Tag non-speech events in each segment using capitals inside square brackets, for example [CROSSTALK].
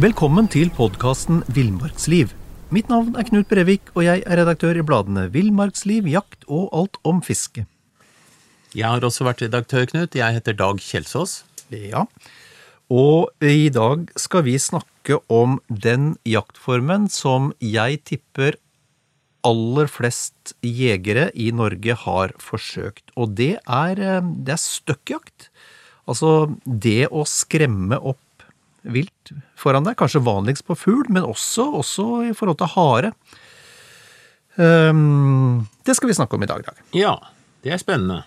Velkommen til podkasten Villmarksliv. Mitt navn er Knut Brevik, og jeg er redaktør i bladene Villmarksliv, Jakt og Alt om fiske. Jeg har også vært redaktør, Knut. Jeg heter Dag Kjelsås. Ja, og i dag skal vi snakke om den jaktformen som jeg tipper aller flest jegere i Norge har forsøkt, og det er, eh, det er støkkjakt. Altså det å skremme opp vilt foran deg. Kanskje vanligst på fugl, men også, også i forhold til hare. Um, det skal vi snakke om i dag, Dag. Ja, det er spennende.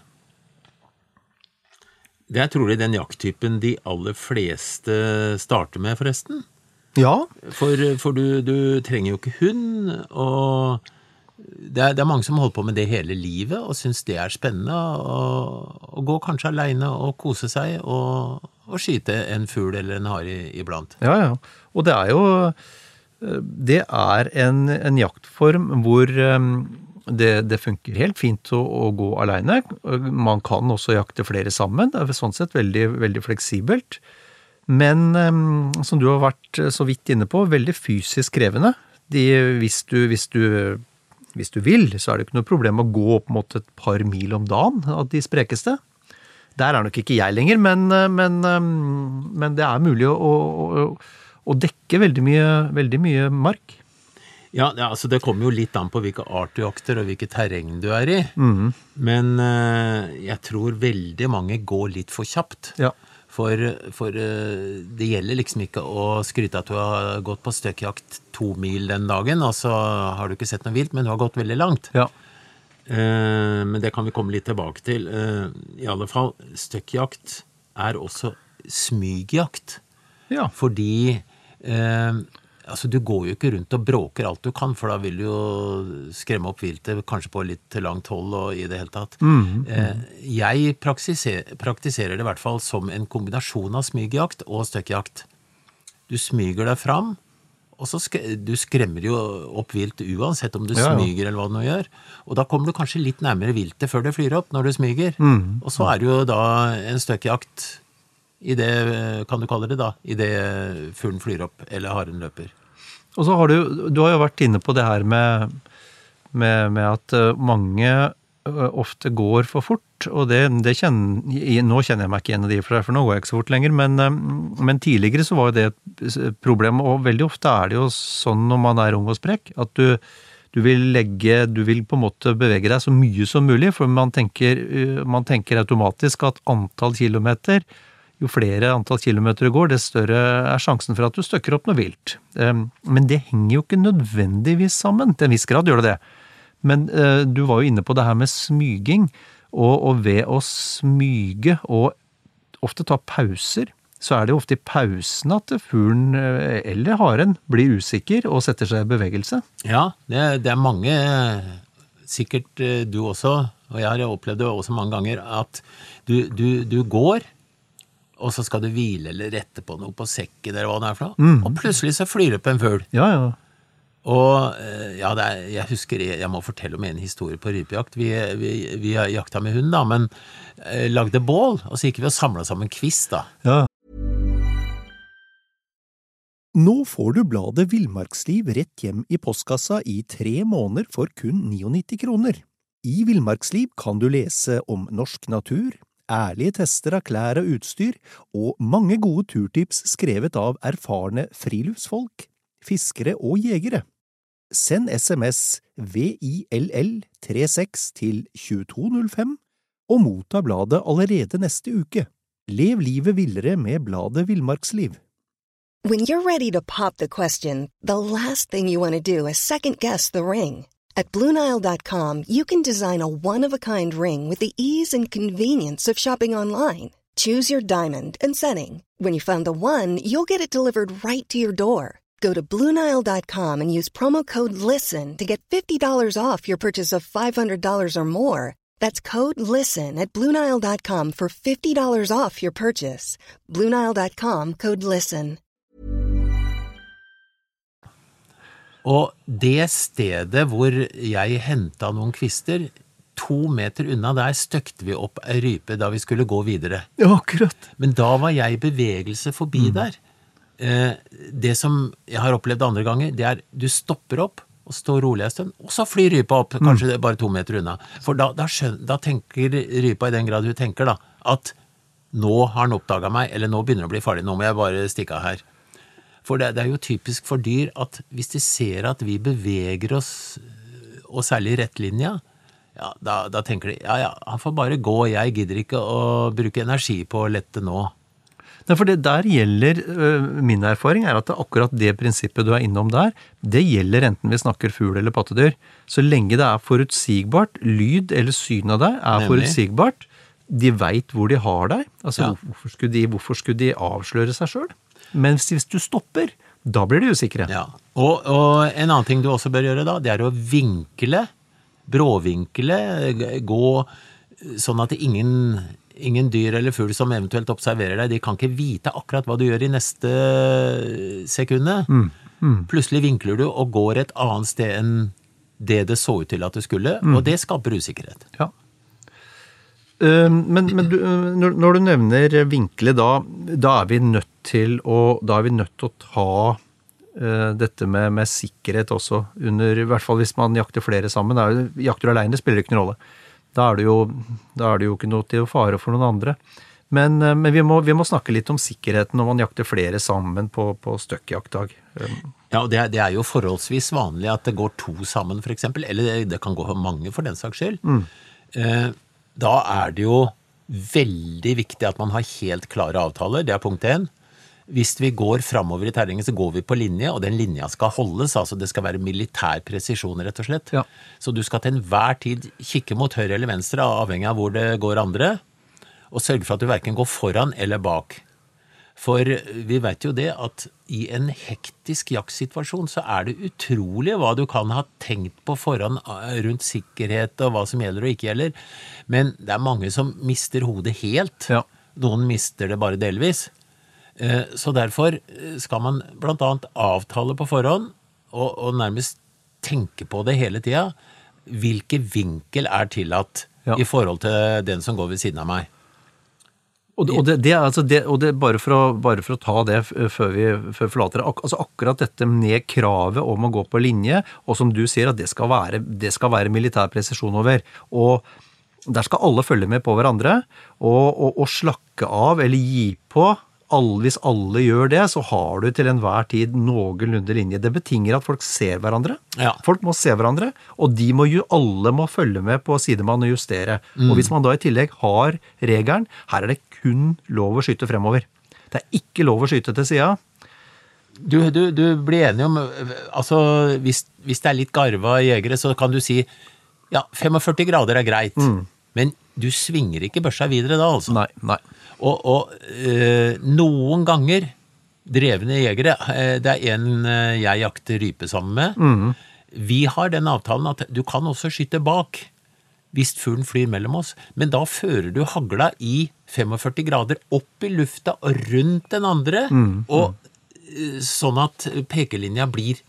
Det er trolig den jakttypen de aller fleste starter med, forresten. Ja. For, for du, du, trenger jo ikke hund, og det er, det er, mange som holder på med det hele livet og syns det er spennende. Å gå kanskje aleine og kose seg og, og, skyte en fugl eller en hare iblant. Ja, ja. Og det er jo Det er en, en jaktform hvor um, det, det, funker helt fint å, å gå aleine. Man kan også jakte flere sammen. Det er sånn sett veldig, veldig fleksibelt. Men um, som du har vært så vidt inne på, veldig fysisk krevende. De, hvis, du, hvis du hvis du vil, så er det ikke noe problem å gå opp mot et par mil om dagen av de sprekeste. Der er nok ikke jeg lenger, men, men, men det er mulig å, å, å dekke veldig mye, veldig mye, mark. Ja, altså Det kommer jo litt an på hvilke art du jakter og hvilket terreng du er i. Mm. Men uh, jeg tror veldig mange går litt for kjapt. Ja. For, for, eh, det gjelder liksom ikke å skryte at du har gått på støkkjakt to mil den dagen, og så har du ikke sett noe vilt, men du har gått veldig langt. Ja. Eh, men det kan vi komme litt tilbake til. Eh, I alle fall, støkkjakt er også smygjakt. Ja. Fordi eh, Altså, du går jo ikke rundt og bråker alt du kan, for da vil du jo skremme opp viltet, kanskje på litt langt hold og i det hele tatt. Mm, mm. Jeg praktiserer, praktiserer, det i hvert fall som en kombinasjon av smygjakt og støkkjakt. Du smyger deg fram, og så sk du skremmer jo opp vilt uansett om du ja, smyger eller hva du nå gjør. Og da kommer du kanskje litt nærmere viltet før det flyr opp, når du smyger. Mm, og så er det jo da en støkkjakt i det, kan du kalle det da, i det fuglen flyr opp eller haren løper. Og så har du, du har jo vært inne på det her med, med, med at eh, mange ofte går for fort, og det, det kjenner, nå kjenner jeg meg ikke igjen i de, for nå går jeg ikke så fort lenger, men, men, tidligere så var jo det et problem, og veldig ofte er det jo sånn når man er ung og sprekk, at du, du vil legge Du vil på en måte bevege deg så mye som mulig, for man tenker, man tenker automatisk at antall kilometer jo flere antall kilometer du går, dess større er sjansen for at du støkker opp noe vilt. Men det henger jo ikke nødvendigvis sammen. Til en viss grad gjør det det. Men eh, du var jo inne på det her med smyging, og, og ved å smyge og ofte ta pauser, så er det jo ofte i pausen at fuglen eh, eller haren blir usikker og setter seg i bevegelse. Ja, det, det er mange, sikkert eh, du også, og jeg har opplevd det også mange ganger, at du, du, du går og så skal du hvile eller rette på noe på sekken eller hva det er for noe. Mm. Og plutselig så flyr det opp en fugl. Ja, ja. Og eh, ja, er, jeg husker Jeg må fortelle om en historie på rypejakt. Vi, vi, vi jakta med hund, da, men eh, lagde bål, og så gikk vi og samla sammen kvist, da. Ja. Nå får du bladet Villmarksliv rett hjem i postkassa i tre måneder for kun 99 kroner. I Villmarksliv kan du lese om norsk natur, ærlige tester av klær og utstyr, og mange gode turtips skrevet av erfarne friluftsfolk, fiskere og jegere. Send SMS VILL36 til 2205 og motta bladet allerede neste uke. Lev livet villere med bladet Villmarksliv. When you're ready to pop the question, the last thing you want to do is second guess the ring. At Bluenile.com, you can design a one of a kind ring with the ease and convenience of shopping online. Choose your diamond and setting. When you find the one, you'll get it delivered right to your door. Go to Bluenile.com and use promo code LISTEN to get $50 off your purchase of $500 or more. That's code LISTEN at Bluenile.com for $50 off your purchase. Bluenile.com code LISTEN. Og det stedet hvor jeg henta noen kvister, to meter unna der støkte vi opp ei rype da vi skulle gå videre. Ja, akkurat. Men da var jeg i bevegelse forbi mm. der. Eh, det som jeg har opplevd andre ganger, det er du stopper opp og står rolig en stund, og så flyr rypa opp, kanskje det er bare to meter unna. For da, da, skjøn, da tenker rypa, i den grad hun tenker, da, at nå har han oppdaga meg, eller nå begynner det å bli farlig, nå må jeg bare stikke av her. For det, det er jo typisk for dyr at hvis de ser at vi beveger oss, og særlig i rettlinja, ja, da, da tenker de ja ja, han får bare gå, jeg gidder ikke å bruke energi på å lette nå. Nei, for det der gjelder, øh, Min erfaring er at det akkurat det prinsippet du er innom der, det gjelder enten vi snakker fugl eller pattedyr. Så lenge det er forutsigbart, lyd eller syn av deg er Nemlig. forutsigbart, de veit hvor de har deg. Altså, Ja. hvorfor, skulle de, hvorfor skulle de avsløre seg sjøl? Men hvis, hvis du stopper, da blir de usikre. Ja. Og, og en annen ting du også bør gjøre da, det er å vinkle, bråvinkle, gå sånn at ingen, ingen dyr eller fugl som eventuelt observerer deg, de kan ikke vite akkurat hva du gjør i neste sekunde. Plutselig vinkler du og går et annet sted enn det det så ut til at det skulle, og det skaper usikkerhet. Ja. Eh, Men, men du, eh, når du nevner vinkle, da, da er vi nødt til å Da er vi nødt til å ta eh, dette med, med sikkerhet også, under, i hvert fall hvis man jakter flere sammen. Er jakter aleine, spiller ikke noen rolle. Da er det jo, er det jo ikke noe til fare for noen andre. Men, eh, men vi, må, vi må snakke litt om sikkerheten når man jakter flere sammen på, på støkkjaktdag. Eh, Ja, og det er, det er jo forholdsvis vanlig at det går to sammen, eksempel. Eller det, det kan gå mange, for den saks skyld. Eh, da er det jo veldig viktig at man har helt klare avtaler. Det er punkt én. Hvis vi går framover i terrenget, så går vi på linje, og den linja skal holdes. altså Det skal være militær presisjon, rett og slett. Ja. Så du skal til enhver tid kikke mot høyre eller venstre, avhengig av hvor det går andre, og sørge for at du verken går foran eller bak. For vi vet jo det at i en hektisk jaktsituasjon så er det utrolig hva du kan ha tenkt på forhånd eh, rundt sikkerhet og hva som gjelder og ikke gjelder. Men det er mange som mister hodet helt. Ja. Noen mister det bare delvis. Eh, Så derfor eh, skal man annet avtale på forhånd og, og nærmest tenke på det hele tida. Hvilken vinkel er tillatt Ja. i forhold til den som går ved siden av meg? Og, det- og, det, det, altså det, og det, bare, for å, bare for å ta det før vi før forlater det, ak, altså akkurat dette med kravet om å gå på linje, og som du sier at det skal være, det skal være militær presisjon over. og der skal alle følge med på hverandre, og, og, og slakke av eller gi på. Alle, hvis alle gjør det, så har du til enhver tid noenlunde linje. Det betinger at folk ser hverandre. Ja. Folk må se hverandre, og de må jo, alle må følge med på sidemann og justere. Og hvis man da i tillegg har regelen, her er det kun lov å skyte fremover. Det er ikke lov å skyte til sida. Du, du, du blir enig om Altså, hvis, hvis det er litt garva jegere, så kan du si ja, 45 grader er greit. Men du svinger ikke børsa videre da, altså. Nei, nei. Og, og eh, noen ganger drevne jegere eh, Det er en eh, jeg jakter rype sammen med. Vi har den avtalen at du kan også skyte bak hvis fuglen flyr mellom oss, men da fører du hagla i 45 grader opp i lufta og rundt den andre, og eh, sånn at pekelinja blir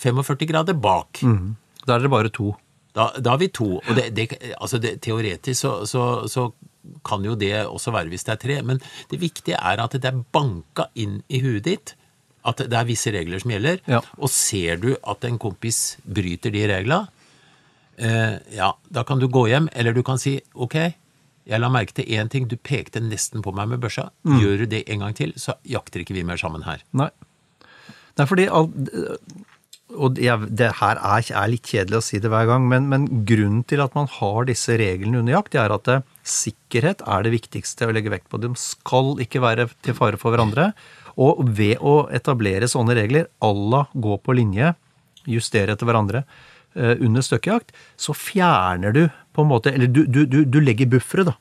45 grader bak. Da er det bare to. Da, da er vi to. Og det, det, altså det, teoretisk så, så, så kan jo det også være hvis det er tre, men det viktige er at det er banka inn i huet ditt at det er visse regler som gjelder, Ja. og ser du at en kompis bryter de reglene, eh, ja, da kan du gå hjem, eller du kan si ok, jeg la merke til én ting, du pekte nesten på meg med børsa, gjør du det en gang til, så jakter ikke vi mer sammen her. Nei. Nei, fordi all, Og det, her er, er litt kjedelig å si det hver gang, men, men grunnen til at man har disse reglene under jakt, det er at det, sikkerhet er det viktigste å legge vekt på. De skal ikke være til fare for hverandre. Og ved å etablere sånne regler, alla la gå på linje, justere etter hverandre eh, under støkkejakt, så fjerner du på en måte Eller du, du, du, du legger buffere, da.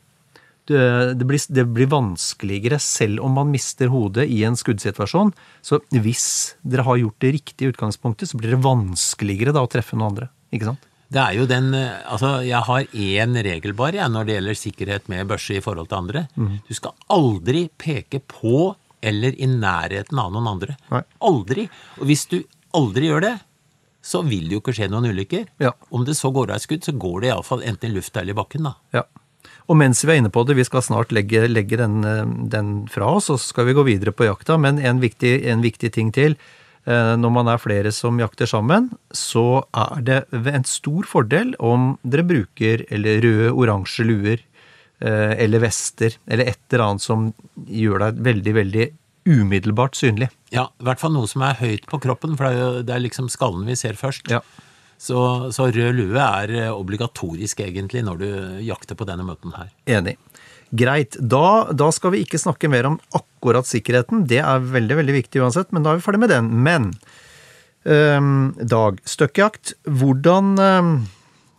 Du, det, blir, det blir vanskeligere selv om man mister hodet i en skuddsituasjon. Så hvis dere har gjort det riktig i utgangspunktet, så blir det vanskeligere da å treffe noen andre. Ikke sant? Det er jo den eh, Altså, jeg har én regel bare jeg, når det gjelder sikkerhet med børse i forhold til andre. Du skal aldri peke på eller i nærheten av noen andre. Nei. Aldri. Og hvis du aldri gjør det, så vil det jo ikke skje noen ulykker. Ja. Om det så går av et skudd, så går det iallfall enten i lufta eller i bakken, da. Ja. Og mens vi er inne på det, vi skal snart legge, legge den, eh, den, fra oss, og så skal vi gå videre på jakta. Men en viktig, en viktig ting til. Eh, når man er flere som jakter sammen, så er det en stor fordel om dere bruker eller røde, oransje luer eh, eller vester, eller et eller annet som gjør deg veldig, veldig umiddelbart synlig. Ja, i hvert fall noe som er høyt på kroppen, for det er, jo, det er liksom skallen vi ser først. Ja. Så, så, rød lue er eh, obligatorisk egentlig når du jakter på denne møten her. Enig. Greit. Da, da, skal vi ikke snakke mer om akkurat sikkerheten. Det er veldig veldig viktig uansett, men da er vi ferdig med den. Men um, Dag, støkkjakt. Hvordan, um,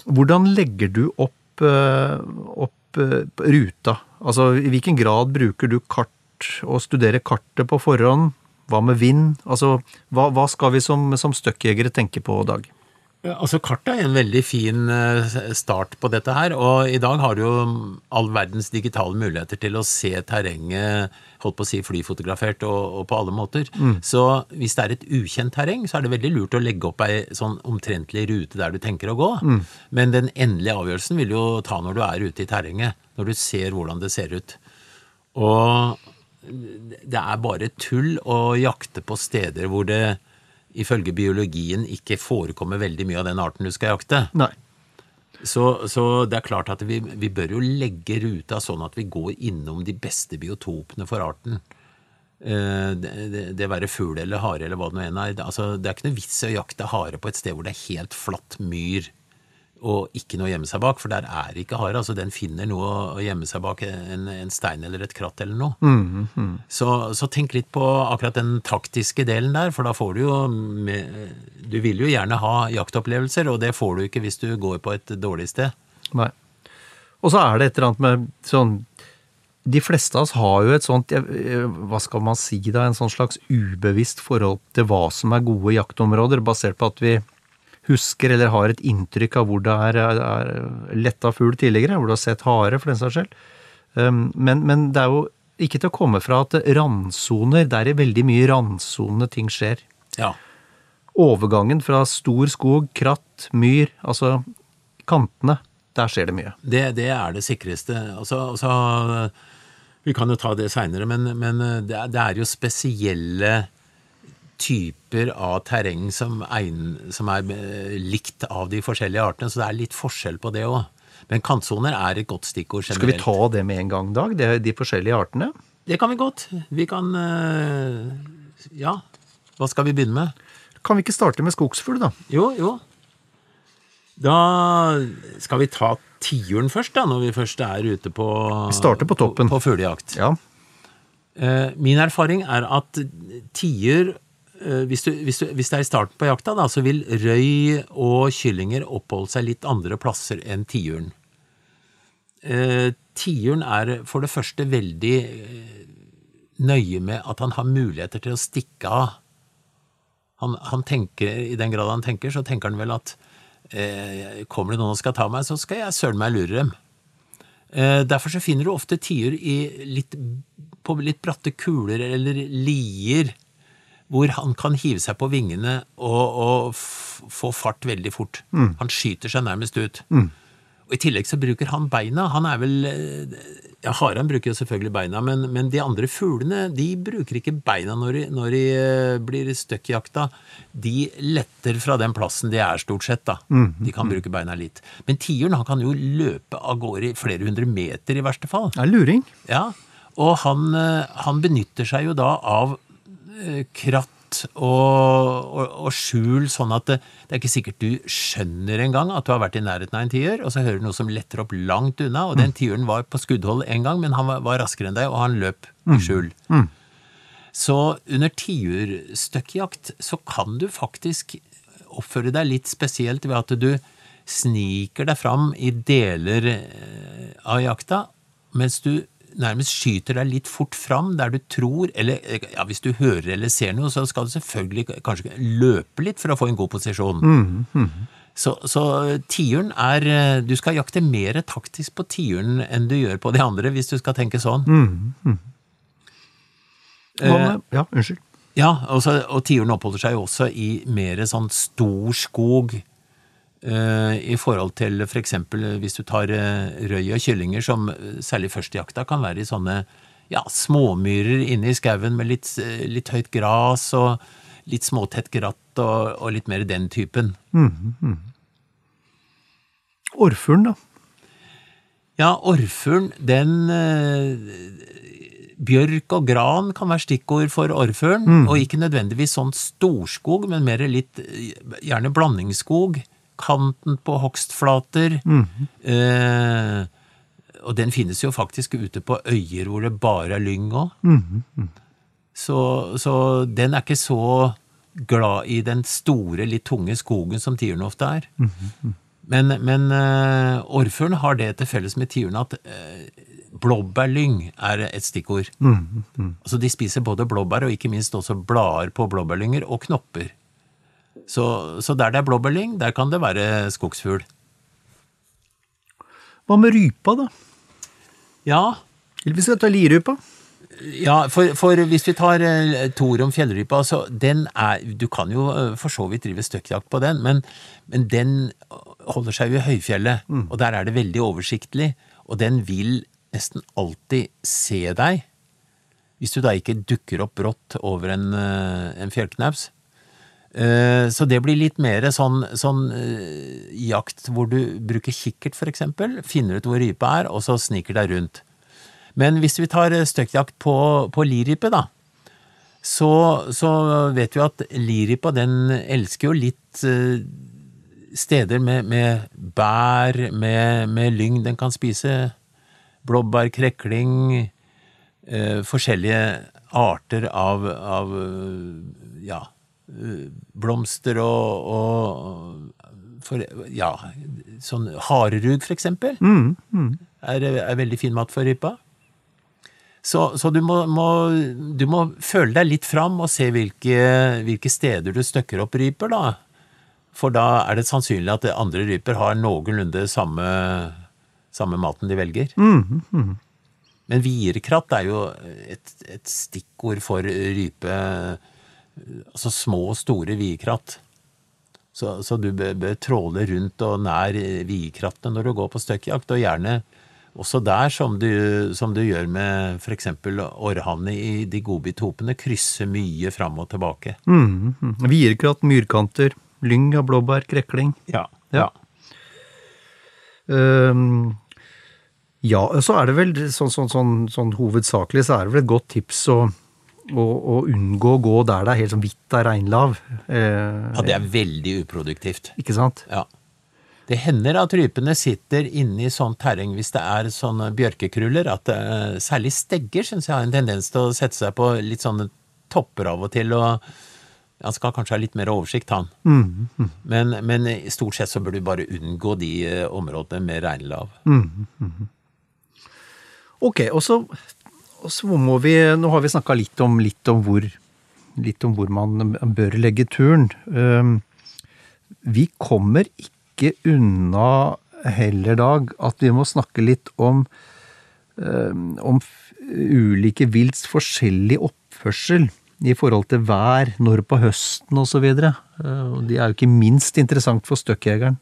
hvordan legger du opp, uh, opp uh, ruta? Altså, I hvilken grad bruker du kart og studerer kartet på forhånd? Hva med vind? Altså, hva, hva skal vi som, som støkkjegere tenke på, Dag? Altså Kartet er en veldig fin eh, start på dette her. Og i dag har du jo all verdens digitale muligheter til å se terrenget holdt på å si flyfotografert og, og på alle måter. Mm. Så hvis det er et ukjent terreng, så er det veldig lurt å legge opp ei sånn omtrentlig rute der du tenker å gå. Mm. Men den endelige avgjørelsen vil du jo ta når du er ute i terrenget. Når du ser hvordan det ser ut. Og det er bare tull å jakte på steder hvor det ifølge biologien ikke forekommer veldig mye av den arten du skal jakte. Nei. Så, så det er klart at vi, vi, bør jo legge ruta sånn at vi går innom de beste biotopene for arten. Eh, det, det, det være fugl eller hare eller hva det nå enn er. Altså, det er ikke noe vits i å jakte hare på et sted hvor det er helt flatt myr og ikke noe å gjemme seg bak, for der er ikke hare. Altså, den finner noe å gjemme seg bak, en, en stein eller et kratt eller noe. Mm, mm. Så, så, tenk litt på akkurat den taktiske delen der, for da får du jo med, Du vil jo gjerne ha jaktopplevelser, og det får du ikke hvis du går på et dårlig sted. Nei. Og så er det et eller annet med sånn de fleste av oss har jo et sånt, hva skal man si da, en sånn slags ubevisst forhold til hva som er gode jaktområder, basert på at vi husker eller har et inntrykk av hvor det er, er letta fugl tidligere, hvor du har sett hare, for den saks skyld. Um, men, men, det er jo ikke til å komme fra at randsoner, der i veldig mye randsonende ting skjer. Ja. Overgangen fra stor skog, kratt, myr, altså kantene, der skjer det mye. Det, det er det sikreste. Altså, altså, vi kan jo ta det seinere, men, men det, er, det er jo spesielle typer av terreng som, som, er eh, likt av de forskjellige artene, så det er litt forskjell på det òg. Men kantsoner er et godt stikkord generelt. Skal vi ta det med en gang, Dag? Det er de forskjellige artene? Det kan vi godt. Vi kan eh, Ja. Hva skal vi begynne med? Kan vi ikke starte med skogsfugl, da? Jo, jo. Da skal vi ta tiuren først, da, når vi først er ute på Vi starter på toppen. På, på fuglejakt. Ja. Eh, min erfaring er at tiur hvis, du, hvis, du, hvis, det er i starten på jakta, da, så vil røy og kyllinger oppholde seg litt andre plasser enn tiuren. Eh, tiuren er for det første veldig eh, nøye med at han har muligheter til å stikke av. Han, han tenker, I den grad han tenker, så tenker han vel at eh, kommer det noen og skal ta meg, så skal jeg søren meg lure dem. Eh, derfor så finner du ofte tiur på litt bratte kuler eller lier hvor han kan hive seg på vingene og, og få fart veldig fort. Mm. Han skyter seg nærmest ut. Mm. Og I tillegg så bruker han beina. Han er vel ja, Haren bruker jo selvfølgelig beina, men, men, de andre fuglene de bruker ikke beina når de, når de uh, blir støkkjakta. De letter fra den plassen de er, stort sett. da. Mm. De kan bruke beina litt. Men tiuren han kan jo løpe av gårde flere hundre meter, i verste fall. Det er luring. Ja, Og han, uh, han benytter seg jo da av Eh, kratt og, og, og, skjul, sånn at det, det, er ikke sikkert du skjønner engang at du har vært i nærheten av en tiur, og så hører du noe som letter opp langt unna, og den mm. tiuren var på skuddhold en gang, men han var, var raskere enn deg, og han løp i mm. skjul. Mm. Så under tiurstøkkjakt så kan du faktisk oppføre deg litt spesielt ved at du sniker deg fram i deler eh, av jakta, mens du nærmest skyter deg litt fort fram der du tror Eller ja, hvis du hører eller ser noe, så skal du selvfølgelig kanskje løpe litt for å få en god posisjon. Mm, mm. Så, så tiuren er Du skal jakte mer taktisk på tiuren enn du gjør på de andre, hvis du skal tenke sånn. Mm, eh, ja, unnskyld. Ja, også, og tiuren oppholder seg jo også i mer sånn stor skog eh, i forhold til for eksempel hvis du tar eh, røy og kyllinger, som eh, særlig førstejakta kan være i sånne ja, småmyrer inne i skauen med litt, eh, litt høyt gras og litt småtett gratt og, og litt mer den typen. Orrfuglen, da? Ja, orrfuglen, den eh, Bjørk og gran kan være stikkord for orrfuglen, og ikke nødvendigvis sånn storskog, men mer litt eh, gjerne blandingsskog. Kanten på hogstflater. Eh, og den finnes jo faktisk ute på øyer hvor det bare er lyng òg. Så, så den er ikke så glad i den store, litt tunge skogen som tiuren ofte er. Men, men eh, orrfuglen har det til felles med tiuren at eh, blåbærlyng er et stikkord. Altså De spiser både blåbær og ikke minst også blader på blåbærlynger og knopper. Så, så der det er blåbærlyng, der kan det være skogsfugl. Hva med rypa, da? Ja, Eller hvis vi skal ta lirypa? Ja, for, for hvis vi tar eh, Tor om fjellrypa, så den er Du kan jo eh, for så vidt drive støkkjakt på den, men, men den holder seg jo i høyfjellet, og der er det veldig oversiktlig, og den vil nesten alltid se deg, hvis du da ikke dukker opp brått over en, eh, en fjellknaus. Eh, Så det blir litt mer sånn, sånn eh, jakt hvor du bruker kikkert, for eksempel, finner ut hvor rypa er, og så sniker deg rundt. Men hvis vi tar eh, støkkjakt på, på lirype, da, så, så vet vi at lirypa den elsker jo litt steder med, med bær, med, med lyng den kan spise. Blåbær, krekling, eh, forskjellige arter av, av ja, blomster og, og for, ja, sånn harerug, for eksempel, Er, er veldig fin mat for rypa. Så, så du, må, må, du må føle deg litt fram og se hvilke, hvilke steder du støkker opp ryper, da. For da er det sannsynlig at andre ryper har noenlunde samme, samme maten de velger. Men vierkratt er jo et, et stikkord for rype Altså små og store vikratt, Så, så du bør, bør tråle rundt og nær vierkrattene når du går på støkkjakt, og gjerne også der, som du, som du gjør med f.eks. orrhanne i de godbithopene, krysse mye fram og tilbake. Mm, mm. Vierkratt, myrkanter, lyng av blåbær, krekling. Ja. Ja. Ehm, ja, så er det vel sånn, sånn, sånn, sånn hovedsakelig så er det vel et godt tips å, å, å unngå å gå der det er helt sånn hvitt av regnlav. Eh, ja, det er veldig uproduktivt. Ikke sant? Ja. Det hender at rypene sitter inne i sånt terreng hvis det er sånne bjørkekruller, at eh, særlig stegger syns jeg har en tendens til å sette seg på litt sånne topper av og til, og han skal kanskje ha litt mer oversikt, han. Men, men stort sett så bør du bare unngå de eh, områdene med regnlav. Ok, og så, og så må vi Nå har vi snakka litt litt om hvor litt om hvor man bør legge turen. Ehm, Vi kommer ikke unna heller, Dag, at vi må snakke litt om ehm, om ulike vilts forskjellig oppførsel i forhold til vær, når på høsten osv. De er jo ikke minst interessant for støkkjegeren.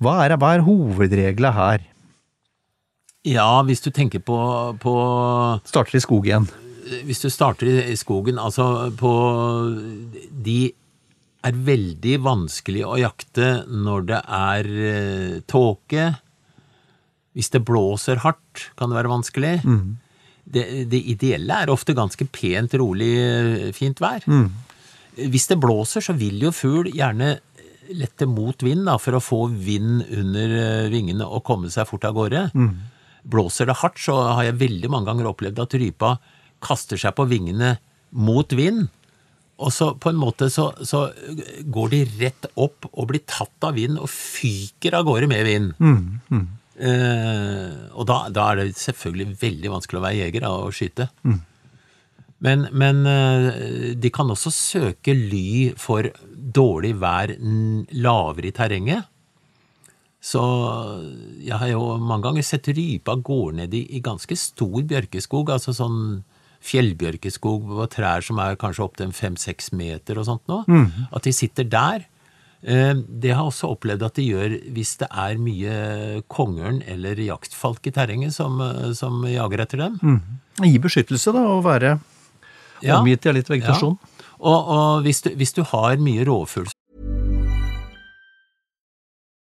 Hva er, hva er hovedregla her? Ja, hvis du tenker på, på Starter i skog igjen. Hvis du starter i skogen, altså på De er veldig vanskelig å jakte når det er eh, tåke. Hvis det blåser hardt, kan det være vanskelig. Det, det ideelle er ofte ganske pent, rolig, eh, fint vær. Hvis det blåser, så vil jo fugl gjerne lette mot vind da, for å få vind under eh, vingene og komme seg fort av gårde. Blåser det hardt, så har jeg veldig mange ganger opplevd at rypa kaster seg på vingene mot vind. Og så på en måte så, så går de rett opp og blir tatt av vind og fyker av gårde med vind. Eh, og da, da er det selvfølgelig veldig vanskelig å være jeger da, og skyte. Men, men eh, de kan også søke ly for dårlig vær lavere i terrenget. Så jeg har jo mange ganger sett rypa gå ned i, i ganske stor bjørkeskog, altså sånn fjellbjørkeskog og trær som er kanskje opptil fem-seks meter og sånt nå. At de sitter der Eh, Det har jeg også opplevd at de gjør hvis det er mye kongeørn eller jaktfalk i terrenget som, eh, som jager etter dem. Gi beskyttelse, da, og være Ja. omgitt av litt vegetasjon. Og, og hvis, du, hvis du har mye rovfugl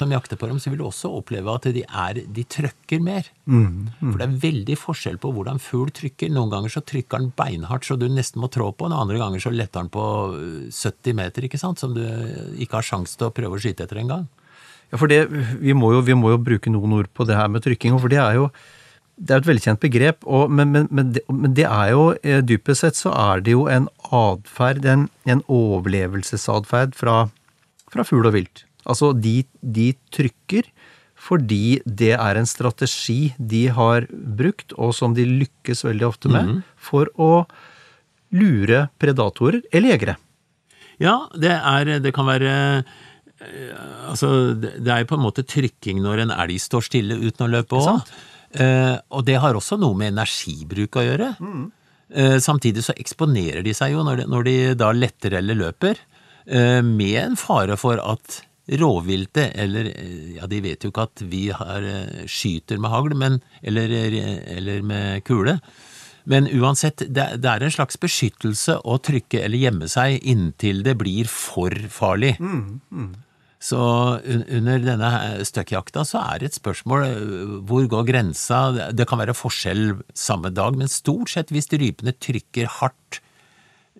Som jakter på dem, så vil du også oppleve at de, er, de trykker mer. For det er veldig forskjell på hvordan fugl trykker. Noen ganger så trykker den beinhardt så du nesten må trå på, og andre ganger så letter den på øh, 70 meter, ikke sant, som du ikke har sjanse til å prøve å skyte etter engang. Ja, for det, vi, må jo, vi må jo bruke noen ord på det her med trykking, for det er jo det er et velkjent begrep, og, men, men, men, det, men det er jo eh, dypest sett så er det jo en atferd, en, en overlevelsesatferd fra, fra fugl og vilt. Altså, de, de trykker fordi det er en strategi de har brukt, og som de lykkes veldig ofte med, for å lure predatorer eller jegere. Ja, det, er, det kan være eh, Altså, det er på en måte trykking når en elg står stille uten å løpe òg. Eh, og det har også noe med energibruk å gjøre. Eh, samtidig så eksponerer de seg jo når de, når de da letter eller løper, eh, med en fare for at rovviltet, eller eh, ja, de vet jo ikke at vi har, eh, skyter med hagl, men, eller, eller med kule. Men uansett, det, det er en slags beskyttelse å trykke eller gjemme seg inntil det blir for farlig. Så un- under denne støkkjakta så er det et spørsmål hvor går grensa? Det kan være forskjell samme dag, men stort sett hvis rypene trykker hardt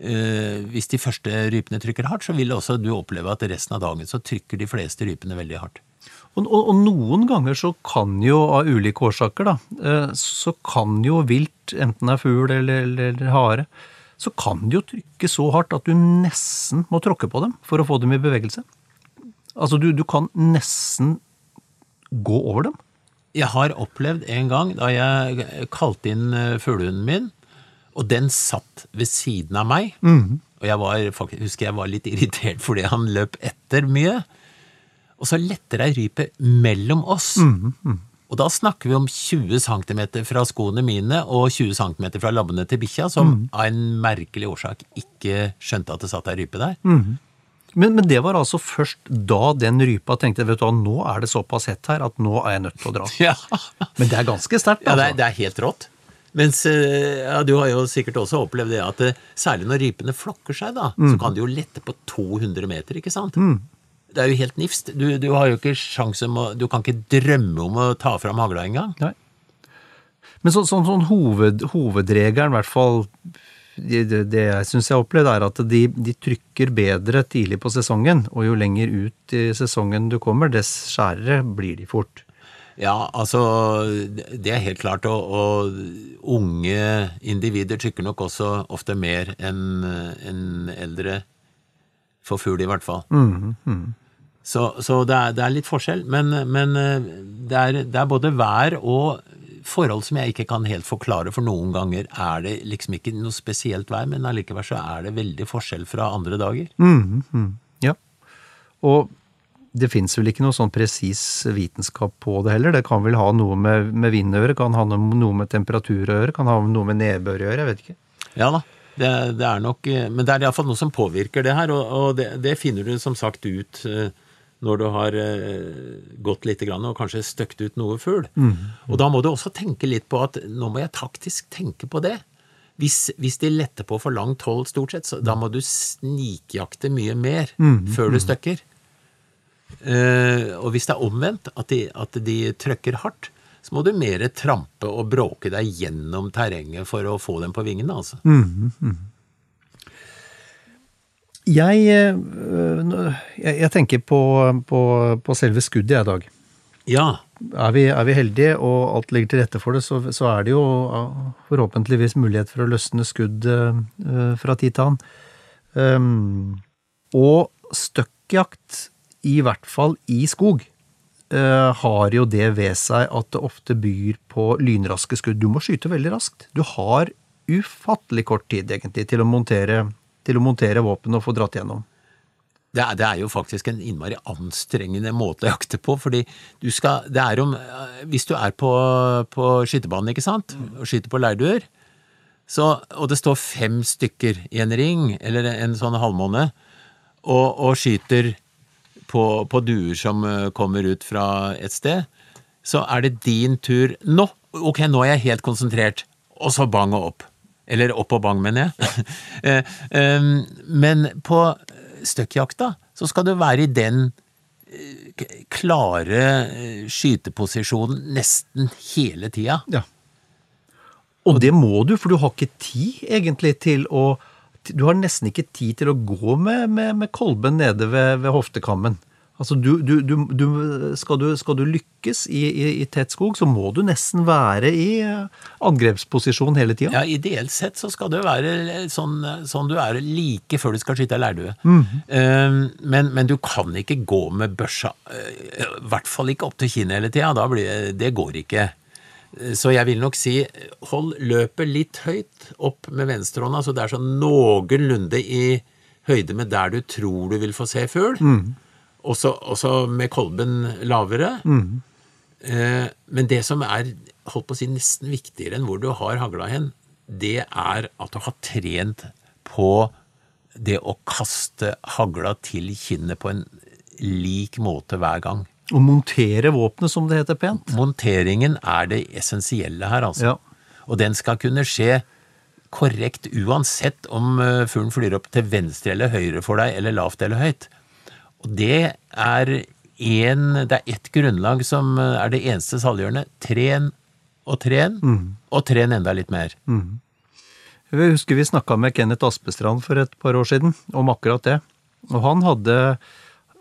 Hvis de første rypene trykker hardt, så vil også du oppleve at resten av dagen så trykker de fleste rypene veldig hardt. Og, og, og noen ganger så kan jo, av ulike årsaker, da, eh, så kan jo vilt, enten det er fugl eller, eller, eller hare, så kan de jo trykke så hardt at du nesten må tråkke på dem for å få dem i bevegelse. Altså, du, du kan nesten gå over dem. Jeg har opplevd en gang da jeg kalte inn øh, fuglehunden min, og den satt ved siden av meg. Og jeg var, faktisk, husker jeg var litt irritert [LAUGHS] fordi han løp etter mye. Og så letter ei rype mellom oss. Og da snakker vi om 20 cm fra skoene mine og 20 cm fra labbene til bikkja, som av en merkelig årsak ikke skjønte at det satt ei rype der. Men, men det var altså først da den rypa tenkte vet du hva, nå er det såpass hett her at nå er jeg nødt til å dra. [LAUGHS] Ja, Men det er ganske sterkt, ja det, er, altså. det er helt rått. Mens eh, ja, du har jo sikkert også opplevd det at eh, særlig når rypene flokker seg, da, så kan de jo lette på 200 meter, ikke sant? Det er jo helt nifst. Du, du har jo ikke sjanse å Du kan ikke drømme om å ta fram hagla engang. Nei. Men så, sånn, sånn hoved, hovedregelen, i hvert fall det, det, det jeg syns jeg har opplevd, er at de, de trykker bedre tidlig på sesongen. Og jo lenger ut i sesongen du kommer, dess skjærere blir de fort. Ja, altså Det er helt klart, og, og unge individer tykker nok også ofte mer enn en eldre. For fugl, i hvert fall. Så, så det, er, det er litt forskjell, men, men det, er, det er både vær og forhold som jeg ikke kan helt forklare, for noen ganger er det liksom ikke noe spesielt vær, men allikevel så er det veldig forskjell fra andre dager. Ja. Og det fins vel ikke noe sånn presis vitenskap på det heller. Det kan vel ha noe med, med vind å gjøre, kan ha noe med temperatur å gjøre, kan ha noe med nedbør å gjøre, jeg vet ikke. Ja da, det, det er nok eh, Men det er iallfall noe som påvirker det her, og, og det, det finner du som sagt ut eh, når du har eh, gått litt grann, og kanskje støkt ut noe fugl. Og da må du også tenke litt på at nå må jeg taktisk tenke på det. hvis, hvis de letter på for langt hold, stort sett, så da må du snikjakte mye mer Mm, før du støkker. Eh, og hvis det er omvendt, at de, at de trøkker hardt, så må du mer trampe og bråke deg gjennom terrenget for å få dem på vingene, altså. Mm. Jeg, øh, jeg, jeg tenker på, på, på selve skuddet, jeg, Dag. Ja. Er vi, er vi heldige og alt ligger til rette for det, så, så er det jo forhåpentligvis mulighet for å løsne skudd øh, fra tid til annen. Um, og støkkjakt, i hvert fall i skog, øh, har jo det ved seg at det ofte byr på lynraske skudd. Du må skyte veldig raskt. Du har ufattelig kort tid, egentlig, til å montere, til å montere våpen og få dratt gjennom. Det er, det er jo faktisk en innmari anstrengende måte å jakte på, fordi du skal Det er om Hvis du er på, på skytebanen, ikke sant, og skyter på leirduer, så, og det står fem stykker i en ring, eller en sånn halvmåne, og, og skyter på, på duer som eh, kommer ut fra et sted, så er det din tur Nå! Ok, nå er jeg helt konsentrert. Og så bang og opp. Eller opp og bang, mener jeg. [LAUGHS] Eh, Men på støkkjakta så skal du være i den eh, klare skyteposisjonen nesten hele tida. Ja. Og det må du, for du har ikke tid egentlig til å Du har nesten ikke tid til å gå med, med, med kolben nede ved, ved hoftekammen. Altså du, du, du, du, skal, du, skal du lykkes i, i, i tett skog, så må du nesten være i eh, angrepsposisjon hele tida. Ja, Ideelt sett så skal du være sånn, sånn du er like før du skal skyte ei leirdue. Mm. Eh, men, men du kan ikke gå med børsa, eh, i hvert fall ikke opp til kinnet hele tida. Det går ikke. Så jeg vil nok si hold løpet litt høyt opp med venstrehånda, så det er sånn noenlunde i høyde med der du tror du vil få se fugl. Mm. Også, også, med kolben lavere. Eh, Men det som er holdt på å si, nesten viktigere enn hvor du har hagla hen, det er at du har trent på det å kaste hagla til kinnet på en lik måte hver gang. Og montere våpenet, som det heter pent. Monteringen er det essensielle her, altså. Ja. Og den skal kunne skje korrekt uansett om eh, fuglen flyr opp til venstre eller høyre for deg, eller lavt eller høyt. Og det er en, det er ett grunnlag som eh, er det eneste saliggjørende. Tren og tren, og tren enda litt mer. Jeg husker vi snakka med Kenneth Aspestrand for et par år siden om akkurat det. Og han hadde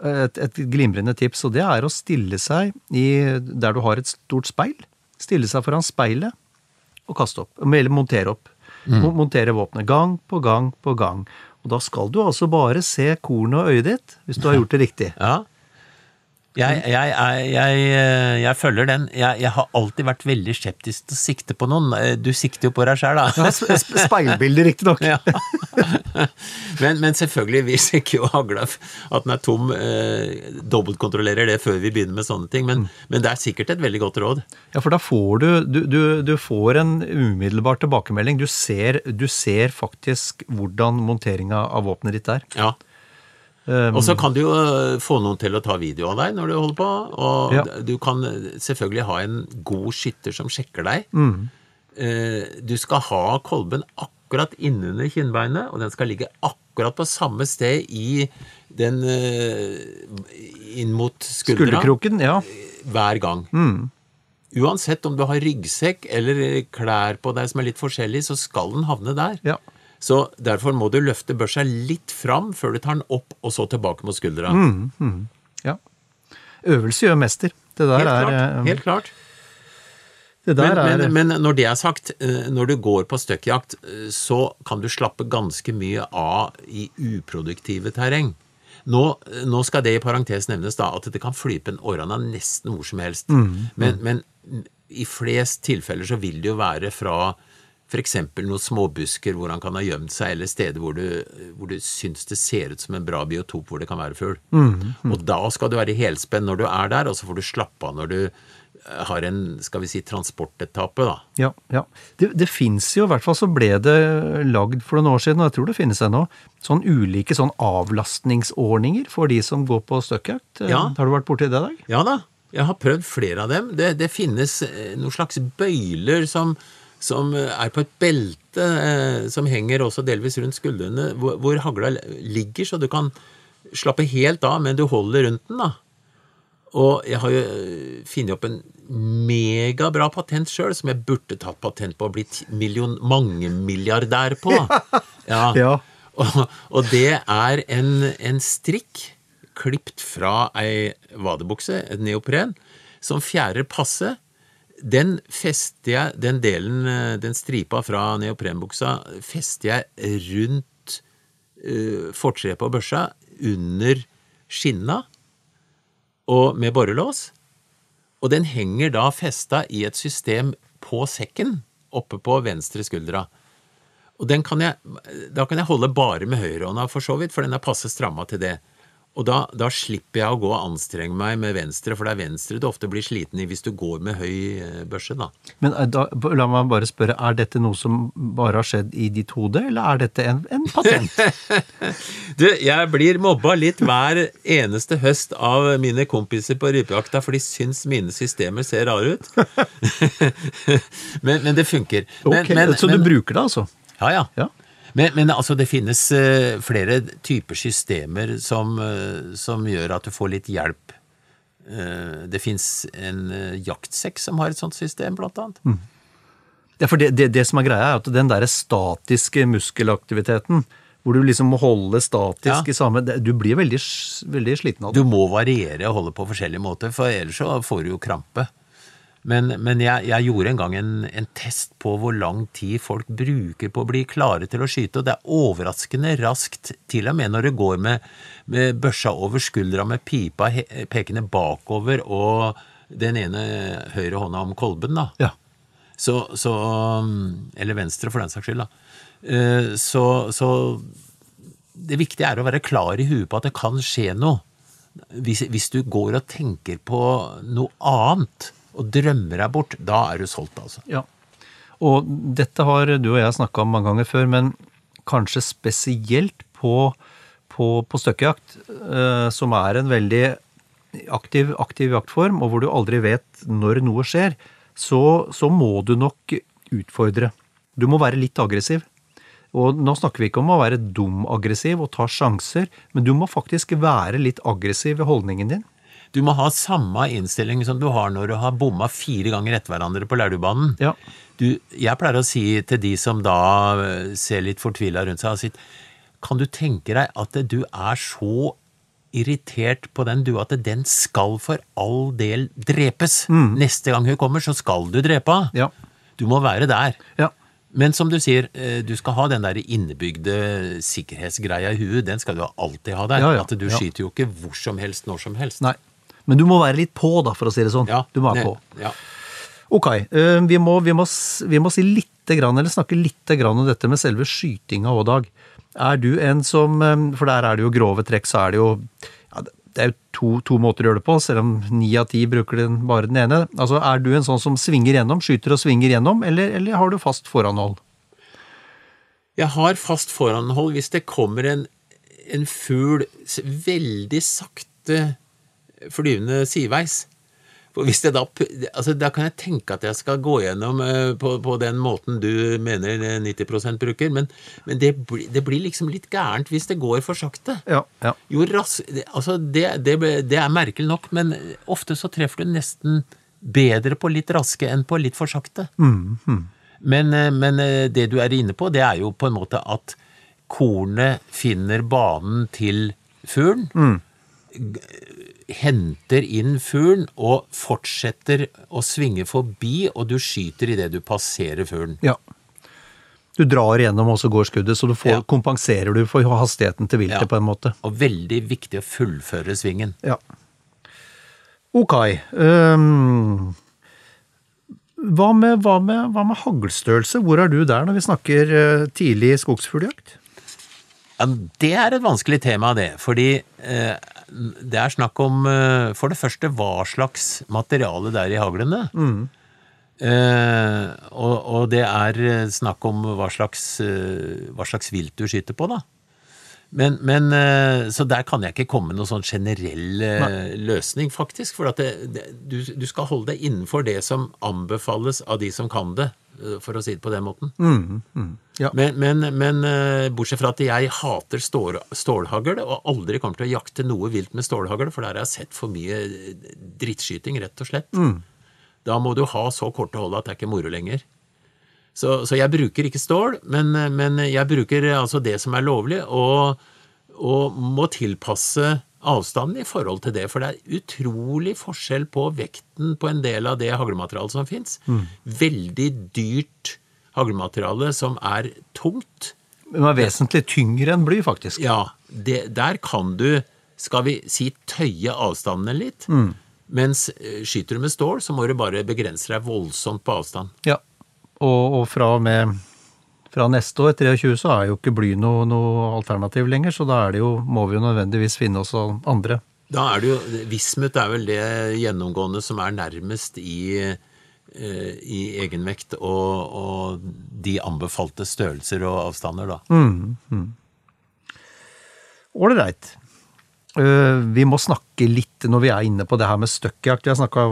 et, et glimrende tips, og det er å stille seg i, der du har et stort speil. Stille seg foran speilet og kaste opp. Eller montere opp. Mm. Montere våpenet gang på gang på gang. Og da skal du altså bare se kornet og øyet ditt, hvis du har [LAUGHS] gjort det riktig. Ja. Jeg, jeg, jeg, jeg, eh, jeg følger den. Jeg, har alltid vært veldig skeptisk til å sikte på noen. Eh, Du sikter jo på deg sjøl, da. Ja, sp- sp- Speilbilde, riktignok. Ja. [LAUGHS] men, men selvfølgelig, vi sjekker jo hagla at den er tom. Eh, dobbeltkontrollerer det før vi begynner med sånne ting. Men, men det er sikkert et veldig godt råd. Ja, for da får du, du, du, du får en umiddelbar tilbakemelding. Du ser, du ser faktisk hvordan monteringa av våpenet ditt er. Ja. Um, Og så kan du jo eh, få noen til å ta video av deg når du holder på. Og Ja. du kan eh, selvfølgelig ha en god skytter som sjekker deg. Mm. Eh, Du skal ha kolben akkurat innunder kinnbeinet, og den skal ligge akkurat på samme sted i den inn mot skuldra Skulderkroken, ja. hver gang. Mm. Uansett om du har ryggsekk eller klær på deg som er litt forskjellig, så skal den havne der. ja. Så derfor må du løfte børsa litt fram før du tar den opp, og så tilbake mot skuldra. Mm. ja. Øvelse gjør mester. Det der Helt er klart. eh, Helt klart. Men, er men, men når det er sagt, eh, når du går på støkkjakt, eh, så kan du slappe ganske mye av i uproduktive terreng. Nå, nå skal det i parentes nevnes da, at det kan flype en orrana nesten hvor som helst. Men, men i flest tilfeller så vil det jo være fra f.eks. noen småbusker hvor han kan ha gjemt seg, eller steder hvor du, hvor du syns det ser ut som en bra biotop hvor det kan være fugl. Og da skal du være i helspenn når du er der, og så får du slappe av når du eh, har en skal vi si, transportetappe. da. Ja, ja. Det, det fins jo, i hvert fall så ble det lagd for noen år siden, og jeg tror det finnes ennå, sånn ulike sånn avlastningsordninger for de som går på støkkjakt. Ja. Har du vært borti det, i Dag? Ja da, jeg har prøvd flere av dem. Det, det finnes eh, noen slags bøyler som, som er på et belte eh, som henger også delvis rundt skuldrene, hvor, hvor hagla ligger, så du kan slappe helt av, men du holder rundt den, da. Og jeg har jo eh, funnet opp en megabra patent sjøl, som jeg burde tatt patent på og blitt million, mangemilliardær på. [LAUGHS] Ja. Ja. Og, og det er en, en strikk klipt fra ei vadebukse, et neopren, som fjærer passe. Den fester jeg, den delen, eh, den stripa fra neoprenbuksa, fester jeg rundt uh, fortreet på børsa, under skinna, og med borrelås. Og den henger da festa i et system på sekken, oppe på venstre skuldra. Og kan jeg, da kan jeg holde bare med høyrehånda, for så vidt, for den er passe stramma til det. Og da, da slipper jeg å gå og anstrenge meg med venstre, for det er venstre du ofte blir sliten i hvis du går med høy eh, børse, da. Men eh, da, la meg bare spørre, er dette noe som bare har skjedd i ditt hode, eller er dette en, en patent? [LAUGHS] Du, jeg blir mobba litt hver eneste høst av mine kompiser på rypejakta, for de syns mine systemer ser rare ut. [LAUGHS] men, men det funker. Men, men, så du bruker det, altså? Ja, ja. Ja. Men, men altså, det finnes uh, flere typer systemer som, uh, som gjør at du får litt hjelp. Uh, det fins en jaktsekk som har et sånt system, blant annet. Ja, for det, det, det som er greia, er at den der statiske muskelaktiviteten, hvor du liksom må holde statisk Ja. i samme det- Du blir veldig, veldig sliten av Du må variere og holde på forskjellige måter, for ellers så får du jo krampe. Men, men jeg, jeg gjorde en gang en, en test på hvor lang tid folk bruker på å bli klare til å skyte, og det er overraskende raskt, til og med når det går med, med børsa over skuldra med pipa he, pekende bakover og den ene høyre hånda om kolben, da. Ja. Så, så Eller venstre, for den saks skyld, da. Eh, Så, så det viktige er å være klar i huet på at det kan skje noe. Hvis, hvis du går og tenker på noe annet og drømmer deg bort, da er du solgt, altså. Ja. Og dette har du og jeg snakka om mange ganger før, men kanskje spesielt på, på, på støkkejakt, eh, som er en veldig aktiv, aktiv jaktform, og hvor du aldri vet når noe skjer, så, så må du nok utfordre. Du må være litt aggressiv. Og nå snakker vi ikke om å være dum aggressiv og ta sjanser, men du må faktisk være litt aggressiv i holdningen din. Du må ha samme innstilling som du har når du har bomma fire ganger etter hverandre på Laulubanen. Ja. Du, jeg pleier å si til de som da eh, ser litt fortvila rundt seg, sitt, kan du tenke deg at du er så irritert på den, du, at den skal for all del drepes. Neste gang hun kommer, så skal du drepe henne. Ja. Du må være der. Ja. Men som du sier, eh, du skal ha den der innebygde sikkerhetsgreia i huet. Den skal du alltid ha der. Ja, ja, At du ja. skyter jo ikke hvor som helst, når som helst. Nei. Men du må være litt på, da, for å si det sånn. Ja, du må være på. Ja. Ok, eh, vi må, vi, må, vi må si litt eller snakke litt om dette med selve skytinga òg, Dag. Er du en som eh, For der er det jo grove trekk, så er det jo ja, Det er jo to, to måter å gjøre det på, selv om ni av ti bruker den, bare den ene. Altså, Er du en sånn som svinger gjennom, skyter og svinger gjennom, eller, eller har du fast foranhold? Jeg har fast foranhold hvis det kommer en, en fugl veldig sakte flyvende sideveis. For hvis jeg da, altså da kan jeg tenke at jeg skal gå gjennom eh, på, på den måten du mener eh, 90% bruker, men, men det, det blir liksom litt gærent hvis det går for sakte. Ja, ja. Jo ras, det- altså det, det, det er merkelig nok, men ofte så treffer du nesten bedre på litt raske enn på litt for sakte. Men, mm. men men, det du er inne på, det er jo på en måte at kornet finner banen til fuglen, g- henter inn fuglen og fortsetter å svinge forbi, og du skyter idet du passerer fuglen. ja. Du drar gjennom, og så går skuddet, så du får, Ja. kompenserer du for hastigheten til viltet Ja. på en måte. Og veldig viktig å fullføre svingen. Ja. Ok. Um, hva, med, hva, med, hva med haglstørrelse? Hvor er du der når vi snakker eh, tidlig skogsfugljakt? Ja, Det er et vanskelig tema, det. Fordi eh, det er snakk om eh, for det første hva slags materiale det er i haglene. Eh, og, og det er eh, snakk om hva slags, eh, hva slags vilt du skyter på, da. Men, men Så der kan jeg ikke komme med noen sånn generell Nei. løsning, faktisk. For at det, det, du, du skal holde deg innenfor det som anbefales av de som kan det. For å si det på den måten. Ja. Men, men, men eh, bortsett fra at jeg hater stål, stålhagl, og aldri kommer til å jakte noe vilt med stålhagl, for der har jeg sett for mye eh, drittskyting, rett og slett. Da må du ha så korte hold at det er ikke moro lenger. Så, så jeg bruker ikke stål, men, men jeg bruker altså det som er lovlig, og, og må tilpasse avstanden i forhold til det. For det er utrolig forskjell på vekten på en del av det haglmaterialet som fins. Veldig dyrt haglemateriale som er tungt. Men er vesentlig tyngre enn bly, faktisk. Ja, det, der kan du, skal vi si, tøye avstandene litt. Mens eh, skyter du med stål, så må du bare begrense deg voldsomt på avstand. Ja. Og, og fra og med fra neste år, 23, så er jo ikke bly noe, noe alternativ lenger, så da er det jo, må vi jo nødvendigvis finne oss andre. Da er det jo, Vismut er vel det gjennomgående som er nærmest i, eh, i egenvekt og, og de anbefalte størrelser og avstander, da. Ålreit. Uh, vi må snakke litt, når vi er inne på det her med støkkjakt Vi har snakka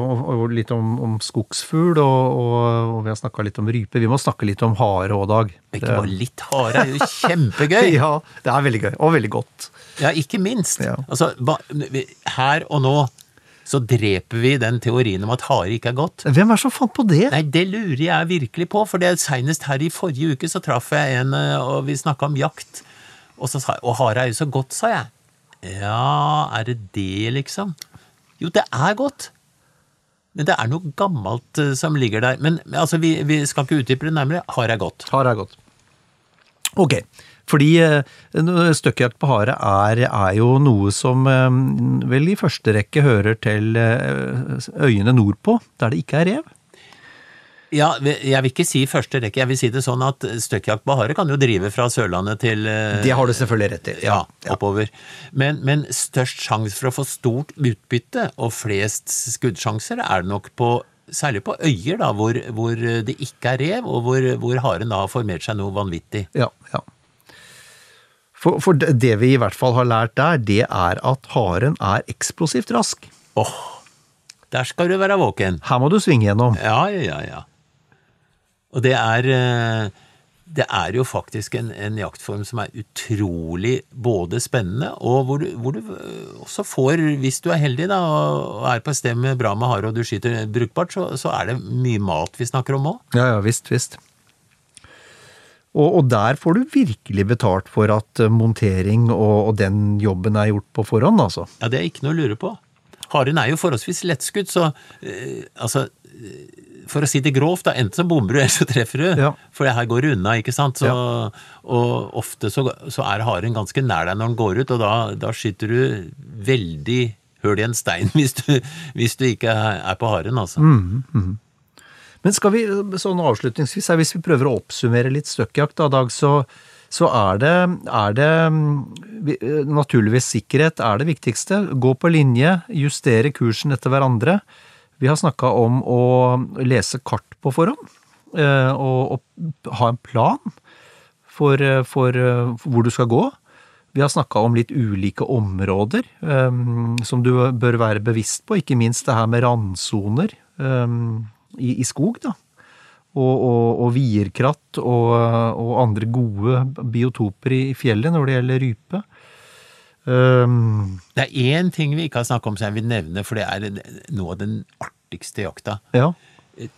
litt om, om skogsfugl, og, og, og vi har snakka litt om rype. Vi må snakke litt om hare òg, Dag. Ikke bare litt hare, det er jo kjempegøy! [LAUGHS] Ja, det er veldig gøy. Og veldig godt. Ja, ikke minst. Ja. Altså, her og nå så dreper vi den teorien om at hare ikke er godt. Hvem er som fant på det? Nei, det lurer jeg virkelig på, for det er senest her i forrige uke så traff jeg en, eh, og vi snakka om jakt, og så sa Og hare er jo så godt, sa jeg. Ja, er det det, liksom? Jo, det er godt. Men det er noe gammelt eh, som ligger der. Men altså, vi, vi skal ikke utdype det nærmere. Hare er godt. Hare er godt. Ok, fordi eh, støkkjakt på hare er, er jo noe som eh, vel i første rekke hører til øyene nordpå, der det ikke er rev. Ja, jeg vil ikke si første rekke. Jeg vil si det sånn at støkkjakt på hare kan jo drive fra Sørlandet til eh, Det har du selvfølgelig rett i. Ja, oppover. Men, men størst sjanse for å få stort utbytte og flest skuddsjanser er det nok på Særlig på øyer, da, hvor, hvor det ikke er rev, og hvor, hvor haren da har formert seg noe vanvittig. Ja, ja. For, for det vi i hvert fall har lært der, det er at haren er eksplosivt rask. Åh, der skal du være våken. Her må du svinge gjennom. Ja, ja, ja. Og det er eh, Det er jo faktisk en, en jaktform som er utrolig både spennende, og hvor du, hvor du eh, også får, hvis du er heldig da, og er på et sted med bra med hare og du skyter brukbart, så, så er det mye mat vi snakker om òg. Ja, ja, visst, visst. Og, og der får du virkelig betalt for at eh, montering og, og den jobben er gjort på forhånd, altså. Ja, det er ikke noe å lure på. Haren er jo forholdsvis lettskutt, så øh, altså eh, For å si det grovt, da, enten så bomber du, [LAUGHS] eller så treffer du. Ja. For det her går unna, ikke sant. Så, Ja. Og ofte så, så er haren ganske nær deg når den går ut, og da, da skyter du veldig høl i en stein [LAUGHS] hvis du, hvis du ikke er på haren, altså. Men skal vi, sånn avslutningsvis, hvis vi prøver å oppsummere litt støkkjakt da, Dag, så, så er det, er det mm, naturligvis sikkerhet er det viktigste. Gå på linje, justere kursen etter hverandre. Vi har snakka om å lese kart på forhånd, eh, og, og ha en plan for, eh, for, eh, for hvor du skal gå. Vi har snakka om litt ulike områder um, som du bør være bevisst på, ikke minst det her med randsoner um, i, i skog, da. Og, og, og vierkratt og, og andre gode biotoper i fjellet når det gjelder rype. Um, Det er én ting vi ikke har snakket om som jeg vil nevne, for det er noe av den artigste jakta. ja.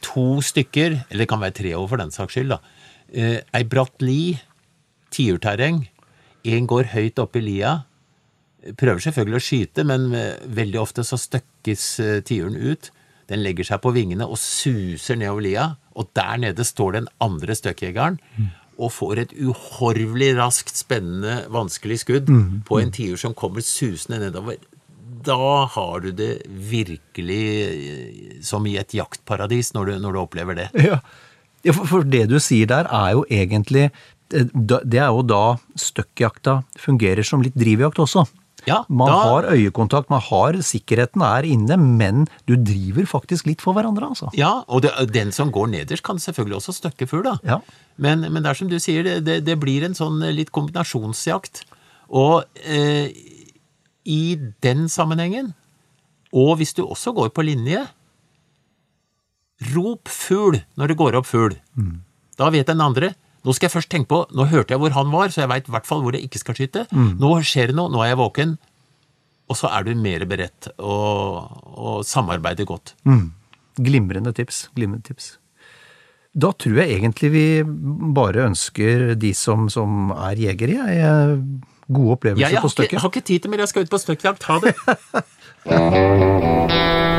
to stykker, eller det kan være tre år for den saks skyld, da. Eh, ei bratt li, tiurterreng. En går høyt opp i lia. Prøver selvfølgelig å skyte, men eh, veldig ofte så støkkes eh, tiuren ut. Den legger seg på vingene og suser nedover lia, og der nede står den andre støkkjegeren og får et uhorvelig raskt, spennende, vanskelig skudd på en tiur som kommer susende nedover. Da har du det virkelig eh, som i et jaktparadis når du, når du opplever det. Ja, Ja, for, for det du sier der er jo egentlig eh, Det er jo da støkkjakta fungerer som litt drivjakt også. Ja, Man da- har øyekontakt, man har sikkerheten er inne, men du driver faktisk litt for hverandre, altså. Ja, og det, den som går nederst kan selvfølgelig også støkke full, da. Ja. Men, men det er som du sier, det, det, blir en sånn litt kombinasjonsjakt. Og eh, i den sammenhengen, og hvis du også går på linje, Rop fugl når det går opp fugl. Da vet den andre nå skal jeg først tenke på, nå hørte jeg hvor han var, så jeg veit i hvert fall hvor jeg ikke skal skyte. Nå skjer det noe, nå er jeg våken. Og så er du mer beredt og, og samarbeider godt. Glimrende tips. Glimrende tips. Da tror jeg egentlig vi bare ønsker de som, som er jegere, jeg, gode opplevelser Ja, på støkket. Jeg har ikke tid til mer, jeg skal ut på støkkjakt. Ha det! [LAUGHS]